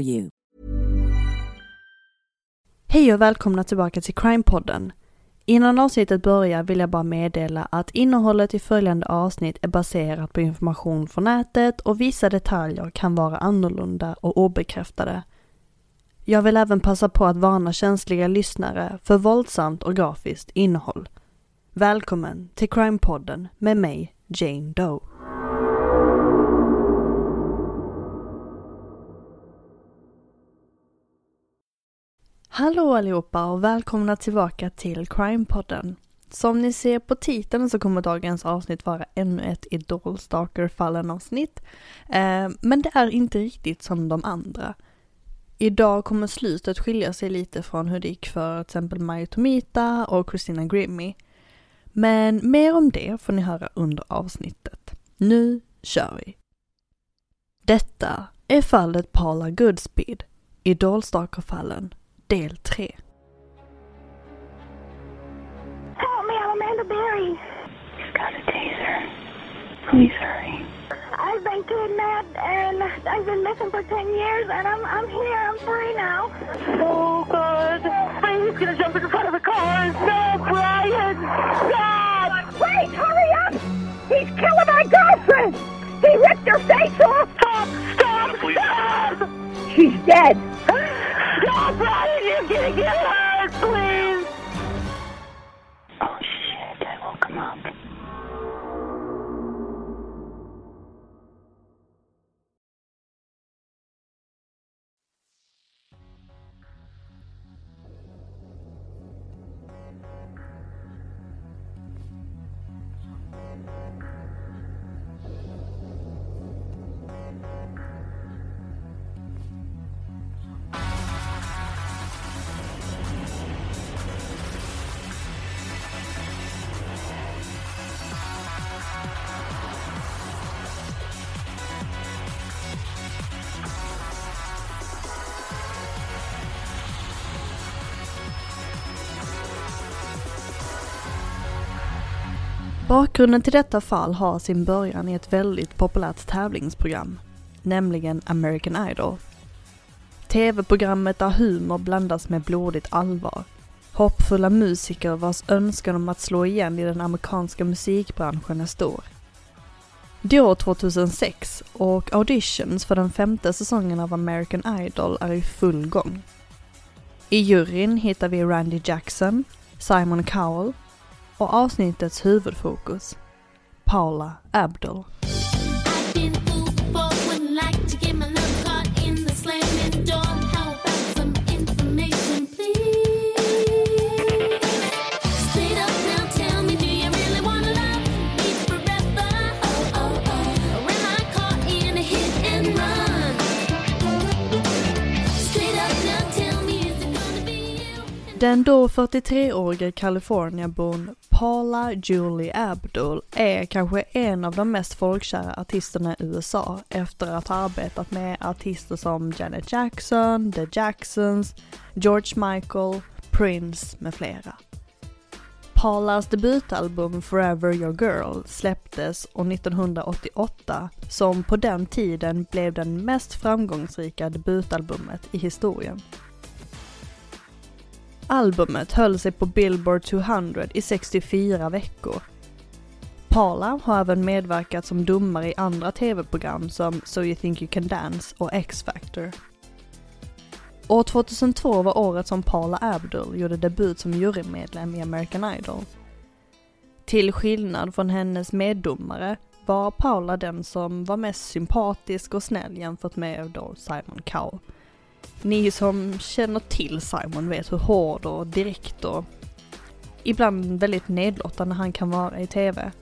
you. Hej och välkomna tillbaka till Crime-podden. Innan avsnittet börjar vill jag bara meddela att innehållet i följande avsnitt är baserat på information från nätet och vissa detaljer kan vara annorlunda och obekräftade. Jag vill även passa på att varna känsliga lyssnare för våldsamt och grafiskt innehåll. Välkommen till Crime-podden med mig, Jane Doe. Hallå allihopa och välkomna tillbaka till Crime-podden. Som ni ser på titeln så kommer dagens avsnitt vara ännu ett Idol Stalker-fallen avsnitt. Eh, men det är inte riktigt som de andra. Idag kommer slutet skilja sig lite från hur det gick för till exempel Maya Tomita och Christina Grimmy. Men mer om det får ni höra under avsnittet. Nu kör vi! Detta är fallet Paula Goodspeed, Idol-stalker-fallen del 3. Help me, I'm Amanda Berry. He's got a taser. Please hurry. I've been kidnapped and I've been missing for 10 years and I'm, I'm here, I'm free now. Oh, God. He's gonna jump in front of the car. No, Brian! Stop! Wait, hurry up! He's killing my girlfriend! He ripped her face off! Stop! Stop! Stop! She's dead! No, Brian, you're gonna get hurt, please! Bakgrunden till detta fall har sin början i ett väldigt populärt tävlingsprogram, nämligen American Idol. TV-programmet där humor blandas med blodigt allvar. Hoppfulla musiker vars önskan om att slå igen i den amerikanska musikbranschen är stor. Det är år 2006 och auditions för den femte säsongen av American Idol är i full gång. I juryn hittar vi Randy Jackson, Simon Cowell och avsnittets huvudfokus, Paula Abdul. Den då 43-årige Californiabon Paula Julie Abdul är kanske en av de mest folkkära artisterna i USA efter att ha arbetat med artister som Janet Jackson, The Jacksons, George Michael, Prince med flera. Paulas debutalbum Forever Your Girl släpptes år 1988 som på den tiden blev den mest framgångsrika debutalbumet i historien. Albumet höll sig på Billboard 200 i 64 veckor. Paula har även medverkat som domare i andra tv-program som So You Think You Can Dance och X-Factor. År 2002 var året som Paula Abdul gjorde debut som jurymedlem i American Idol. Till skillnad från hennes meddomare var Paula den som var mest sympatisk och snäll jämfört med då Simon Cowell. Ni som känner till Simon vet hur hård och direkt och ibland väldigt nedlåtande han kan vara i TV.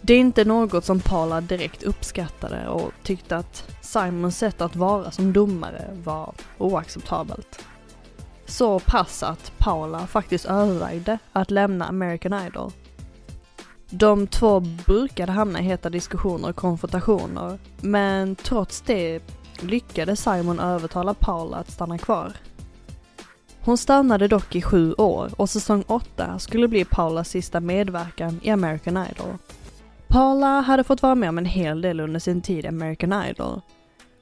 Det är inte något som Paula direkt uppskattade och tyckte att Simons sätt att vara som domare var oacceptabelt. Så pass att Paula faktiskt övervägde att lämna American Idol. De två brukade hamna i heta diskussioner och konfrontationer, men trots det lyckades Simon övertala Paula att stanna kvar. Hon stannade dock i sju år och säsong åtta skulle bli Paulas sista medverkan i American Idol. Paula hade fått vara med om en hel del under sin tid i American Idol.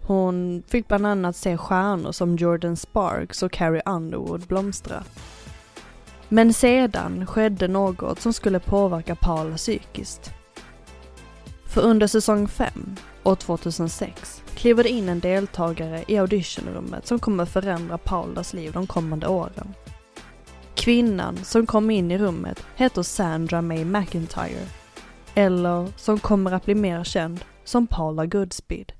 Hon fick bland annat se stjärnor som Jordan Sparks och Carrie Underwood blomstra. Men sedan skedde något som skulle påverka Paula psykiskt. För under säsong 5, år 2006, kliver det in en deltagare i auditionrummet som kommer förändra Paulas liv de kommande åren. Kvinnan som kom in i rummet heter Sandra May McIntyre eller som kommer att bli mer känd som Paula Goodspeed.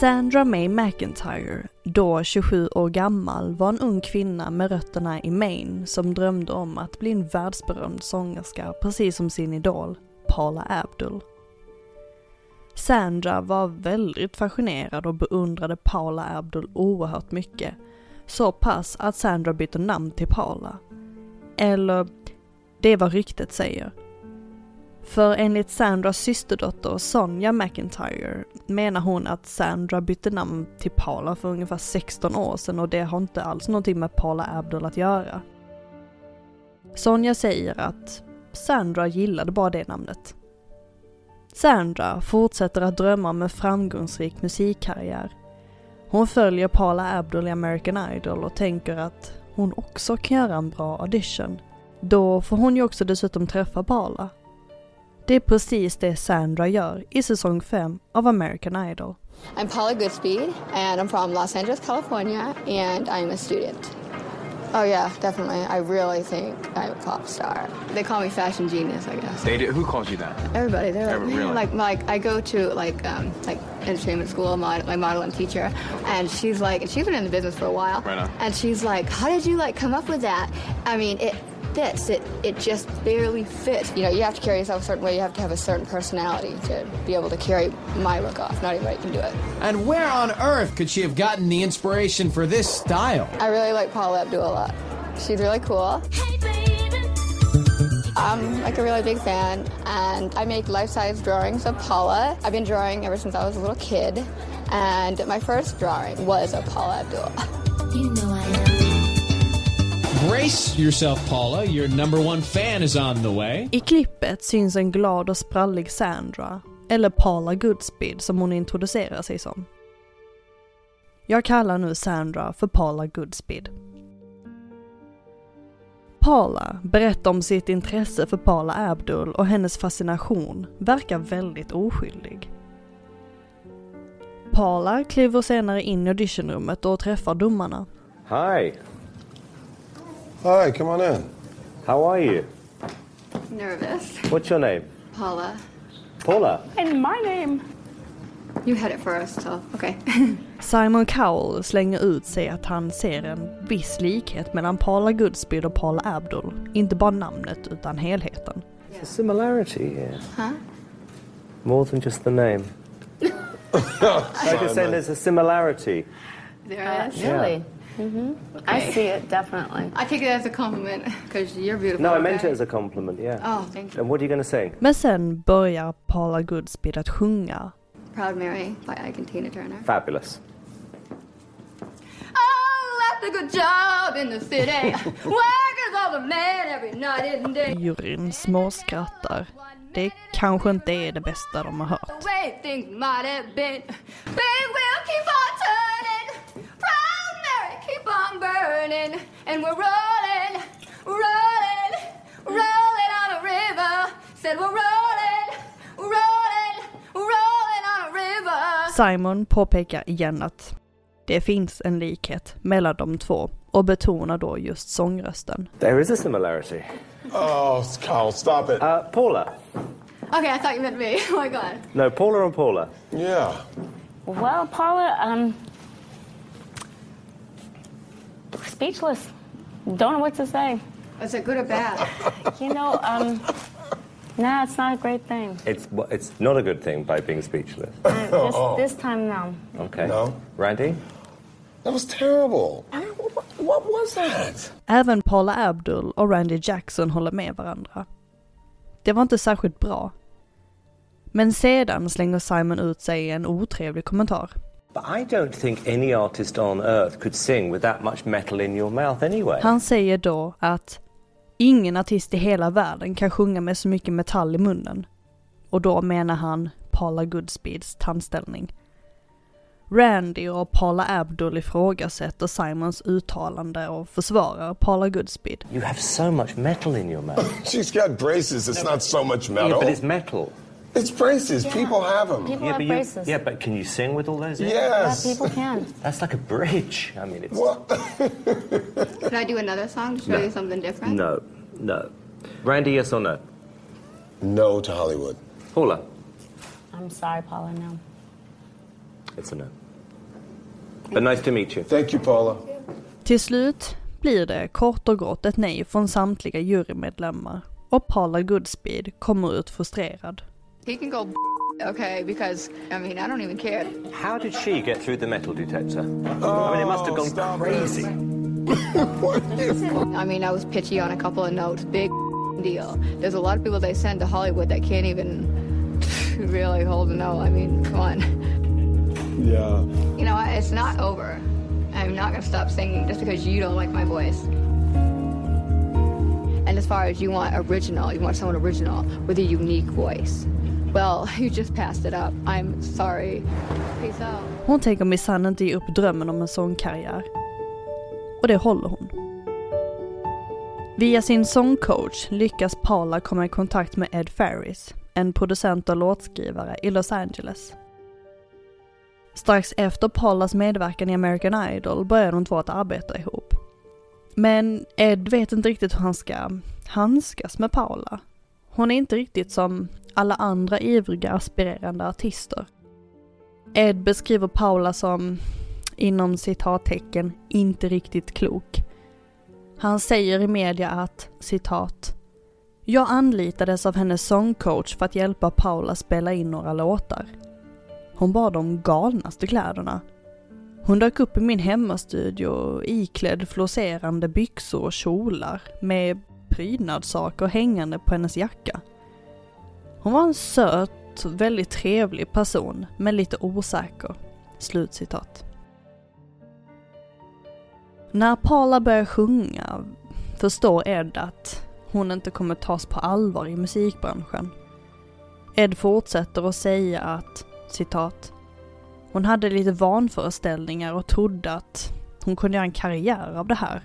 Sandra May McIntyre, då 27 år gammal, var en ung kvinna med rötterna i Maine som drömde om att bli en världsberömd sångerska precis som sin idol, Paula Abdul. Sandra var väldigt fascinerad och beundrade Paula Abdul oerhört mycket. Så pass att Sandra bytte namn till Paula. Eller, det är vad ryktet säger. För enligt Sandras systerdotter Sonja McIntyre menar hon att Sandra bytte namn till Paula för ungefär 16 år sedan och det har inte alls någonting med Paula Abdul att göra. Sonja säger att Sandra gillade bara det namnet. Sandra fortsätter att drömma om en framgångsrik musikkarriär. Hon följer Paula Abdul i American Idol och tänker att hon också kan göra en bra audition. Då får hon ju också dessutom träffa Paula. Det är precis det Sandra gör i säsong 5 av American Idol. I'm Paula Goodspeed, and I'm from Los Angeles, California, and I'm a student. Oh yeah, definitely. I really think I'm a pop star. They call me fashion genius, I guess. They do. Who calls you that? Everybody, they're like, Every- really? like, like I go to like, um, like entertainment school, my, my modeling teacher, and she's like, and she's been in the business for a while, Right on. and she's like, how did you like come up with that? I mean, it fits. It it just barely fits. You know, you have to carry yourself a certain way. You have to have a certain personality to be able to carry my look off. Not everybody can do it. And where on earth could she have gotten the inspiration for this style? I really like Paula Abdul a lot. She's really cool. Hey. I'm like a really big fan, and I make life-size drawings of Paula. I've been drawing ever since I was a little kid, and my first drawing was of Paula Abdul. You know I love you. Brace yourself, Paula. Your number one fan is on the way. I klippet syns en glad och sprallig Sandra, eller Paula Goodspeed som hon introducerar sig som. Jag kallar nu Sandra för Paula Goodspeed. Paula berättar om sitt intresse för Paula Abdul och hennes fascination verkar väldigt oskyldig. Paula kliver senare in i auditionrummet och träffar domarna. Hi, Hi, come on in. how are you? Nervous, What's your name? Paula. Paula. And my name. You had it first, so okay. Simon Cowell slänger ut sig att han ser en viss likhet mellan Paula Goodspeed och Paula Abdul. Inte bara namnet utan helheten. A similarity, yeah. huh? More than just the name. I just saying there's a similarity. There is. Really? Mm-hmm. I see it definitely. I take it as a compliment because you're beautiful. No, I meant okay? it as a compliment, yeah. Oh, thank you. And what are you going to sing? Men sen börjar Paula Goodspeed att sjunga. Proud Mary by Ike and Tina Turner. Fabulous. I left a good job in the city. Workers all the man every night and day. Juryn småskrattar. Det kanske inte är det bästa de har hört. On burning. And we're rolling, rolling, rolling on a river. Said we're rolling, rolling, rolling on a river. Simon påpekar igen att det finns en likhet mellan de två och betonar då just sångrösten. There is a similarity. Oh, Carl, stop it. Uh, Paula. Okay, I thought you meant me. Oh my god. No, Paula and Paula. Yeah. Well, Paula, um, speechless. Don't know what to say. Is it good or bad? You know, um, nah, it's not a great thing. It's it's not a good thing by being speechless. Uh, this, this time, no. Okay. No. Randy? That was terrible. What was that? Även Paula Abdul och Randy Jackson håller med varandra. Det var inte särskilt bra. Men sedan slänger Simon ut sig i en otrevlig kommentar. But I don't think any artist on earth could sing with that much metal in your mouth anyway. Han säger då att ingen artist i hela världen kan sjunga med så mycket metall i munnen. Och då menar han Paula Goodspeeds tandställning. Randy och Paula Abdul ifrågasätter Simons uttalande och försvarar Paula Goodspeed. You have so much metal in your mouth. She's got braces. It's not so much metal. Yeah, but it's metal. It's braces. People have them. People yeah, have but you, braces. yeah, but can you sing with all those? in? Yes. Yeah, people can. That's like a bridge. I mean, it's What? Can I do another song to show you something different? no, no. Randy, yes or no? no to Hollywood. Paula, I'm sorry, Paula, no. it's a no. But nice to meet you. Thank you, Paula. Till slut blir det kort och gott ett nej från samtliga jurymedlemmar och Paula Goodspeed kommer ut frustrerad. He can go okay because I mean I don't even care. How did she get through the metal detector? I mean, it must have oh, gone stop it. crazy. I mean I was pitchy on a couple of notes, big deal. There's a lot of people they send to Hollywood that can't even really hold a note. I mean, come on. Yeah. You know, it's not over. I'm not gonna stop singing just because you don't like my voice. And as far as you want original, you want someone original with a unique voice. Well, you just passed it up. I'm sorry. Peace out. Hon tänker minsann inte ge upp drömmen om en sångkarriär. Och det håller hon. Via sin sångcoach lyckas Paula komma i kontakt med Ed Ferris, en producent och låtskrivare i Los Angeles. Strax efter Paulas medverkan i American Idol börjar de två att arbeta ihop. Men Ed vet inte riktigt hur han ska handskas med Paula. Hon är inte riktigt som alla andra ivriga aspirerande artister. Ed beskriver Paula som, inom citattecken, inte riktigt klok. Han säger i media att, citat, jag anlitades av hennes sångcoach för att hjälpa Paula spela in några låtar. Hon bar de galnaste kläderna. Hon dök upp i min hemmastudio iklädd floserande byxor och kjolar med prydnadssaker hängande på hennes jacka. Hon var en söt, väldigt trevlig person, men lite osäker. Slutcitat. När Paula börjar sjunga förstår Ed att hon inte kommer tas på allvar i musikbranschen. Ed fortsätter att säga att, citat, hon hade lite vanföreställningar och trodde att hon kunde göra en karriär av det här.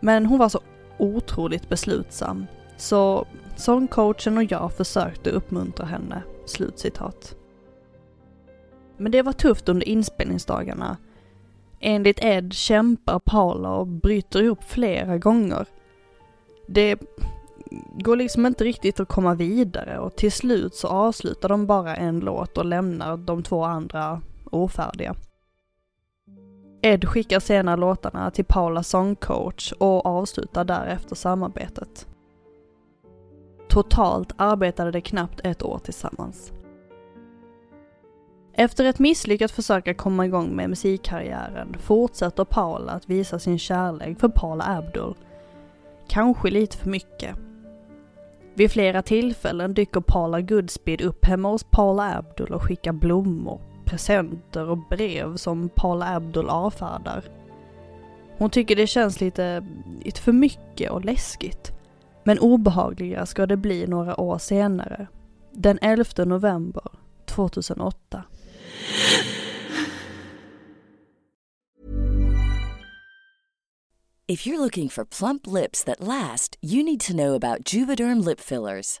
Men hon var så otroligt beslutsam, så sångcoachen och jag försökte uppmuntra henne. Slutcitat. Men det var tufft under inspelningsdagarna. Enligt Ed kämpar Paula och bryter ihop flera gånger. Det går liksom inte riktigt att komma vidare och till slut så avslutar de bara en låt och lämnar de två andra ofärdiga. Ed skickar senare låtarna till Paulas sångcoach och avslutar därefter samarbetet. Totalt arbetade de knappt ett år tillsammans. Efter ett misslyckat försök att komma igång med musikkarriären fortsätter Paula att visa sin kärlek för Paula Abdul. Kanske lite för mycket. Vid flera tillfällen dyker Paula Goodspeed upp hemma hos Paula Abdul och skickar blommor, presenter och brev som Paula Abdul avfärdar. Hon tycker det känns lite, lite för mycket och läskigt. Men obehagligare ska det bli några år senare. Den 11 november 2008. If you're looking for plump lips that last, you need to know about Juvederm lip fillers.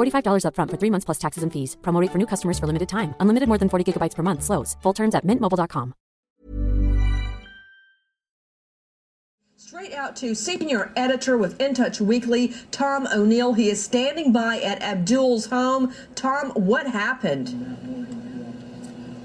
$45 upfront for three months plus taxes and fees. Promo rate for new customers for limited time. Unlimited more than 40 gigabytes per month. Slows. Full terms at mintmobile.com. Straight out to senior editor with In Touch Weekly, Tom O'Neill. He is standing by at Abdul's home. Tom, what happened?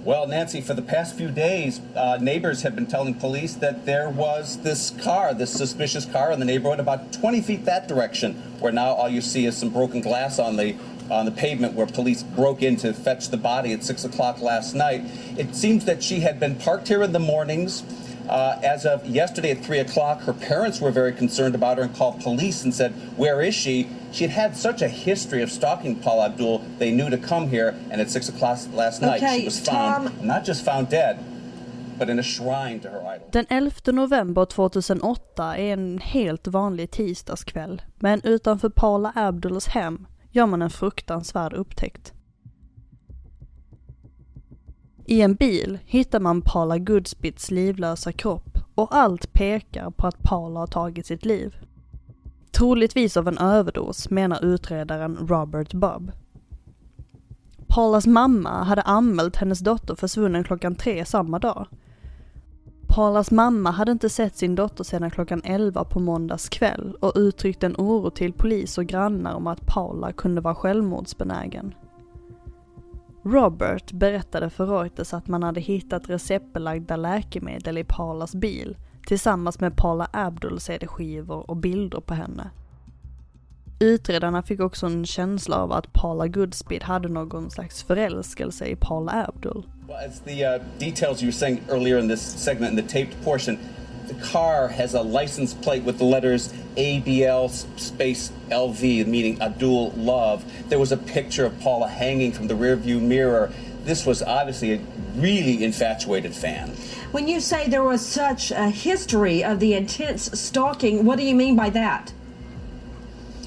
Well, Nancy, for the past few days, uh, neighbors have been telling police that there was this car, this suspicious car in the neighborhood, about 20 feet that direction, where now all you see is some broken glass on the on the pavement where police broke in to fetch the body at six o'clock last night. It seems that she had been parked here in the mornings. Uh, as of yesterday at three o'clock, her parents were very concerned about her and called police and said, "Where is she?" She had had such a history of stalking Paul Abdul. They knew to come here, and at six o'clock last night, Okay, she was found, Tom- not just found dead, but in a shrine to her idol. Den 11 november 2008 är en helt vanlig tisdagskväll, men utanför Paula Abduls hem gör man en fruktansvärd upptäckt. I en bil hittar man Paula Goodspits livlösa kropp och allt pekar på att Paula har tagit sitt liv. Troligtvis av en överdos, menar utredaren Robert Bubb. Paulas mamma hade anmält hennes dotter försvunnen klockan tre samma dag. Paulas mamma hade inte sett sin dotter sedan klockan 11 på måndags kväll och uttryckte en oro till polis och grannar om att Paula kunde vara självmordsbenägen. Robert berättade för Reuters att man hade hittat receptbelagda läkemedel i Paulas bil tillsammans med Paula Abdul CD-skivor och bilder på henne. Utredarna fick också en känsla av att Paula Goodspeed hade någon slags förälskelse i Paula Abdul. Well, as the uh, details you were saying earlier in this segment, in the taped portion, the car has a license plate with the letters ABL space LV, meaning Abdul Love. There was a picture of Paula hanging from the rearview mirror. This was obviously a really infatuated fan. When you say there was such a history of the intense stalking, what do you mean by that?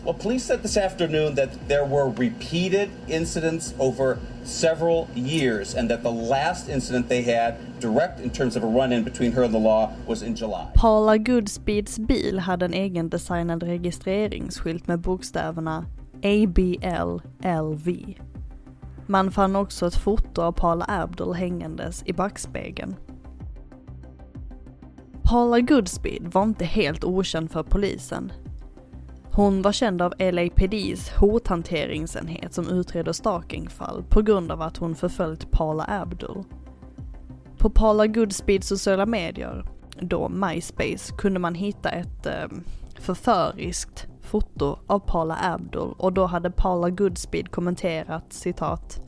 Well, police said this afternoon that there were repeated incidents over several years, and that the last incident they had, direct in terms of a run in between her and the law, was in July. Paula Goodspeeds bil hade en egen designad registreringsskylt med bokstäverna ABLLV. Man fann också ett foto av Paula Abdul hängandes i backspegeln. Paula Goodspeed var inte helt okänd för polisen. Hon var känd av LAPDs hothanteringsenhet som utreder stalkingfall på grund av att hon förföljt Paula Abdul. På Paula Goodspeeds sociala medier då MySpace kunde man hitta ett eh, förföriskt foto av Paula Abdul och då hade Paula Goodspeed kommenterat citat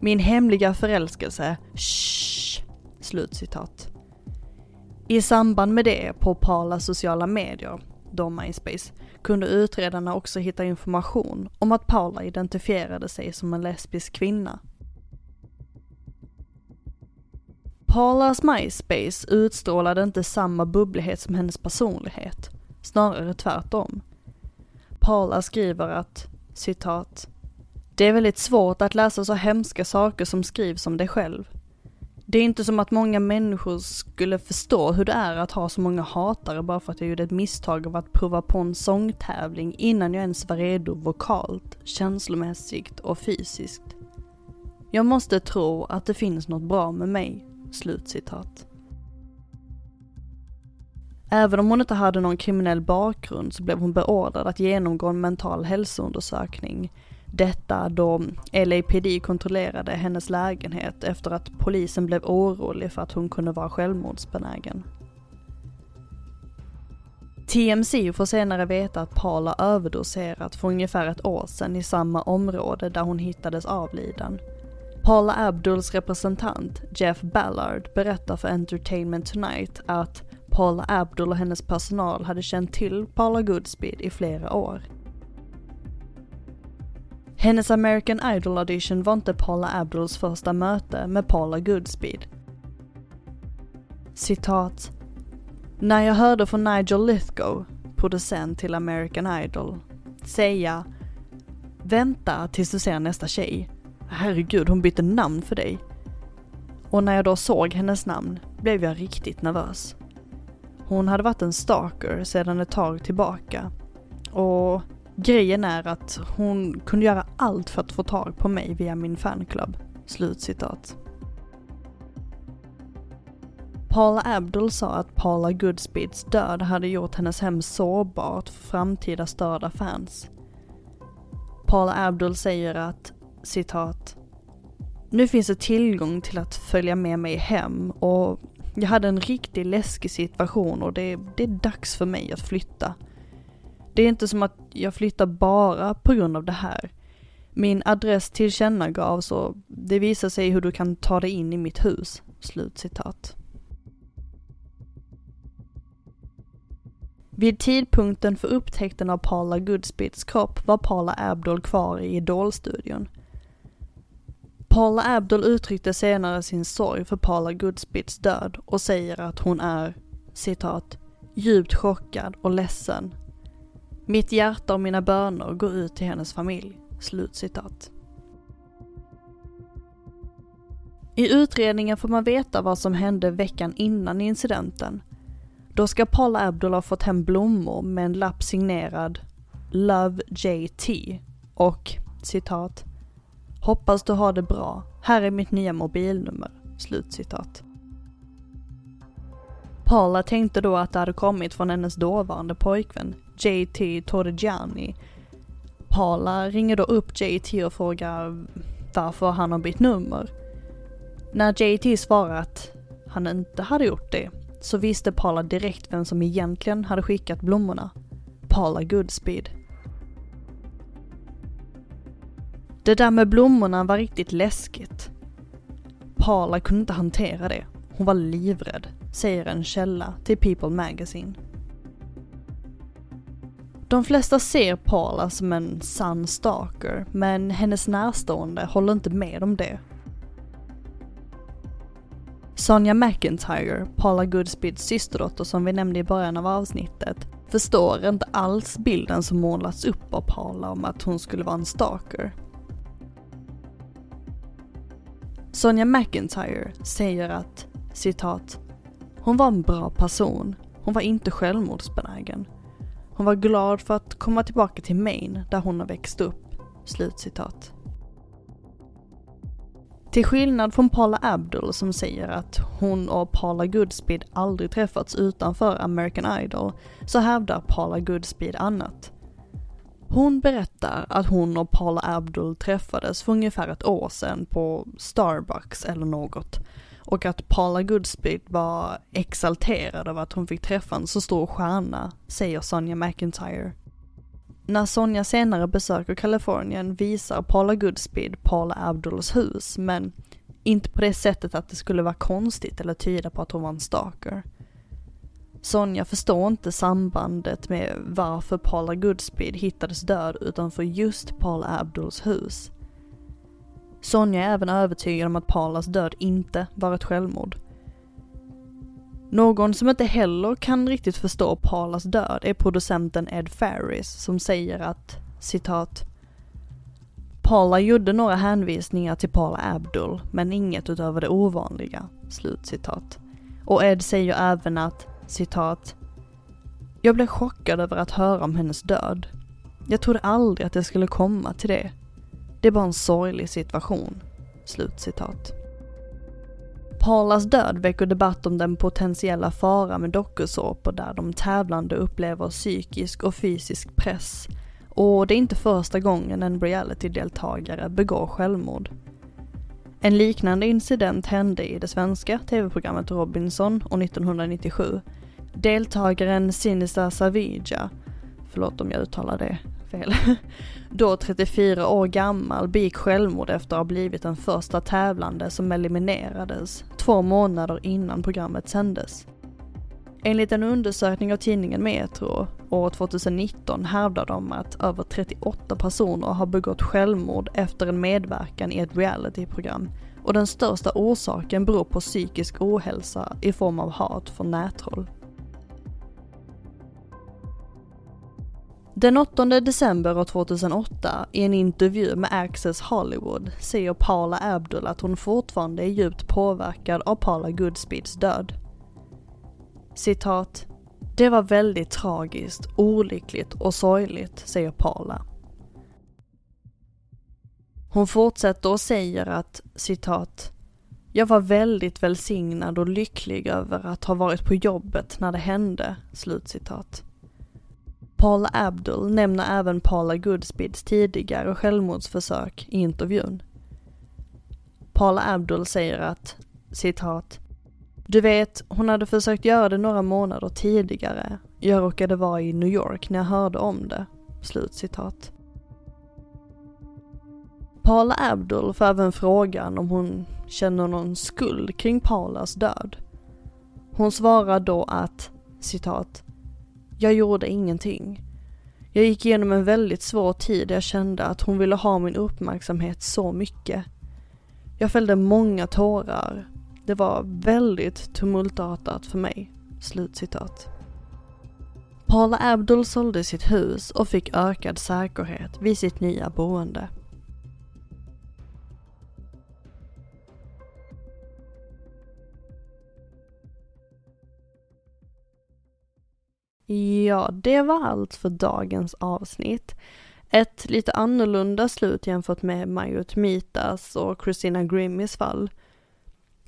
Min hemliga förälskelse, shh, slut citat. I samband med det på Paulas sociala medier, då MySpace, kunde utredarna också hitta information om att Paula identifierade sig som en lesbisk kvinna. Paulas MySpace utstrålade inte samma bubblighet som hennes personlighet, snarare tvärtom. Paula skriver att, citat, det är väldigt svårt att läsa så hemska saker som skrivs om dig själv. Det är inte som att många människor skulle förstå hur det är att ha så många hatare bara för att jag gjorde ett misstag av att prova på en sångtävling innan jag ens var redo vokalt, känslomässigt och fysiskt. Jag måste tro att det finns något bra med mig. Slutcitat. Även om hon inte hade någon kriminell bakgrund så blev hon beordrad att genomgå en mental hälsoundersökning. Detta då LAPD kontrollerade hennes lägenhet efter att polisen blev orolig för att hon kunde vara självmordsbenägen. TMC får senare veta att Paula överdoserat för ungefär ett år sedan i samma område där hon hittades avliden. Paula Abduls representant Jeff Ballard berättar för Entertainment Tonight att Paula Abdul och hennes personal hade känt till Paula Goodspeed i flera år. Hennes American Idol audition var inte Paula Abduls första möte med Paula Goodspeed. Citat. När jag hörde från Nigel Lithgow, producent till American Idol, säga Vänta tills du ser nästa tjej. Herregud, hon bytte namn för dig. Och när jag då såg hennes namn blev jag riktigt nervös. Hon hade varit en stalker sedan ett tag tillbaka. Och grejen är att hon kunde göra allt för att få tag på mig via min fanclub. Slutcitat. Paula Abdul sa att Paula Goodspeeds död hade gjort hennes hem sårbart för framtida störda fans. Paula Abdul säger att, citat, nu finns det tillgång till att följa med mig hem och jag hade en riktigt läskig situation och det, det är dags för mig att flytta. Det är inte som att jag flyttar bara på grund av det här. Min adress tillkännagavs och det visar sig hur du kan ta dig in i mitt hus. Slutcitat. Vid tidpunkten för upptäckten av Paula Goodspits kropp var Paula Abdul kvar i Idol-studion. Paula Abdul uttryckte senare sin sorg för Paula Goodspits död och säger att hon är, citat, djupt chockad och ledsen. Mitt hjärta och mina böner går ut till hennes familj. Slutcitat. I utredningen får man veta vad som hände veckan innan incidenten. Då ska Paula Abdul ha fått hem blommor med en lapp signerad Love JT och citat Hoppas du har det bra. Här är mitt nya mobilnummer. Slutcitat. Paula tänkte då att det hade kommit från hennes dåvarande pojkvän, JT Torrigiani. Paula ringer då upp JT och frågar varför han har bytt nummer. När JT svarar att han inte hade gjort det, så visste Paula direkt vem som egentligen hade skickat blommorna. Paula Goodspeed. Det där med blommorna var riktigt läskigt. Paula kunde inte hantera det. Hon var livrädd, säger en källa till People Magazine. De flesta ser Paula som en sann stalker, men hennes närstående håller inte med om det. Sonja McIntyre, Paula Goodspeeds systerdotter som vi nämnde i början av avsnittet, förstår inte alls bilden som målats upp av Paula om att hon skulle vara en stalker. Sonja McIntyre säger att, citat, hon var en bra person. Hon var inte självmordsbenägen. Hon var glad för att komma tillbaka till Maine där hon har växt upp. Slutcitat. Till skillnad från Paula Abdul som säger att hon och Paula Goodspeed aldrig träffats utanför American Idol, så hävdar Paula Goodspeed annat. Hon berättar att hon och Paula Abdul träffades för ungefär ett år sedan på Starbucks eller något och att Paula Goodspeed var exalterad över att hon fick träffa en så stor stjärna, säger Sonja McIntyre. När Sonja senare besöker Kalifornien visar Paula Goodspeed Paula Abduls hus, men inte på det sättet att det skulle vara konstigt eller tyda på att hon var en stalker. Sonja förstår inte sambandet med varför Paula Goodspeed hittades död utanför just Paula Abduls hus. Sonja är även övertygad om att Paulas död inte var ett självmord. Någon som inte heller kan riktigt förstå Paulas död är producenten Ed Ferris som säger att, citat, Paula gjorde några hänvisningar till Paula Abdul, men inget utöver det ovanliga. Slutcitat. Och Ed säger även att, citat, Jag blev chockad över att höra om hennes död. Jag trodde aldrig att det skulle komma till det. Det är bara en sorglig situation. Slutcitat. Paulas död väcker debatt om den potentiella fara med dokusåpor där de tävlande upplever psykisk och fysisk press. Och det är inte första gången en reality-deltagare begår självmord. En liknande incident hände i det svenska tv-programmet Robinson år 1997. Deltagaren Sinisa Savija, förlåt om jag uttalar det fel, då 34 år gammal begick självmord efter att ha blivit den första tävlande som eliminerades två månader innan programmet sändes. Enligt en undersökning av tidningen Metro år 2019 hävdar de att över 38 personer har begått självmord efter en medverkan i ett realityprogram och den största orsaken beror på psykisk ohälsa i form av hat från nättroll. Den 8 december 2008 i en intervju med Access Hollywood säger Paula Abdul att hon fortfarande är djupt påverkad av Paula Goodspeeds död. Citat. Det var väldigt tragiskt, olyckligt och sorgligt, säger Paula. Hon fortsätter och säger att, citat, jag var väldigt välsignad och lycklig över att ha varit på jobbet när det hände, slutcitat. Paula Abdul nämner även Paula Goodspeeds tidigare självmordsförsök i intervjun. Paula Abdul säger att, citat, du vet, hon hade försökt göra det några månader tidigare. Jag råkade vara i New York när jag hörde om det. Slut citat. Paula Abdul får även frågan om hon känner någon skuld kring Paulas död. Hon svarar då att, citat, jag gjorde ingenting. Jag gick igenom en väldigt svår tid där jag kände att hon ville ha min uppmärksamhet så mycket. Jag fällde många tårar. Det var väldigt tumultartat för mig. Slutcitat. Paula Abdul sålde sitt hus och fick ökad säkerhet vid sitt nya boende. Ja, det var allt för dagens avsnitt. Ett lite annorlunda slut jämfört med Majut Mitas och Christina Grimmys fall.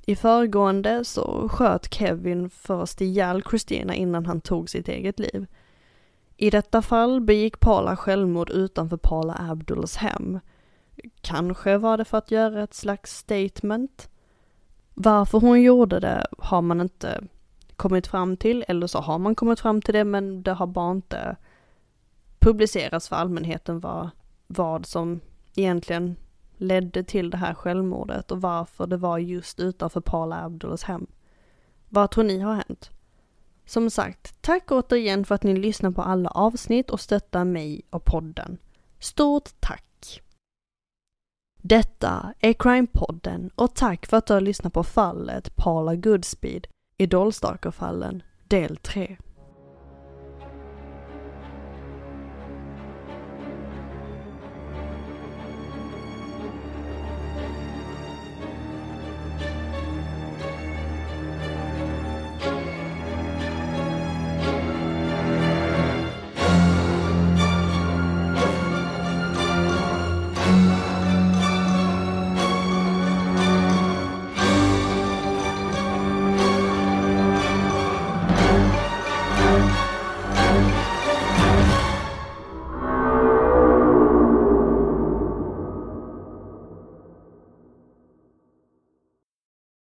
I föregående så sköt Kevin först ihjäl Christina innan han tog sitt eget liv. I detta fall begick Paula självmord utanför Paula Abduls hem. Kanske var det för att göra ett slags statement. Varför hon gjorde det har man inte kommit fram till, eller så har man kommit fram till det men det har bara inte publicerats för allmänheten vad, vad som egentligen ledde till det här självmordet och varför det var just utanför Paula Abdullahs hem. Vad tror ni har hänt? Som sagt, tack återigen för att ni lyssnar på alla avsnitt och stöttar mig och podden. Stort tack! Detta är Crime-podden och tack för att du har lyssnat på fallet Paula Goodspeed, Idolstalkerfallen, del 3.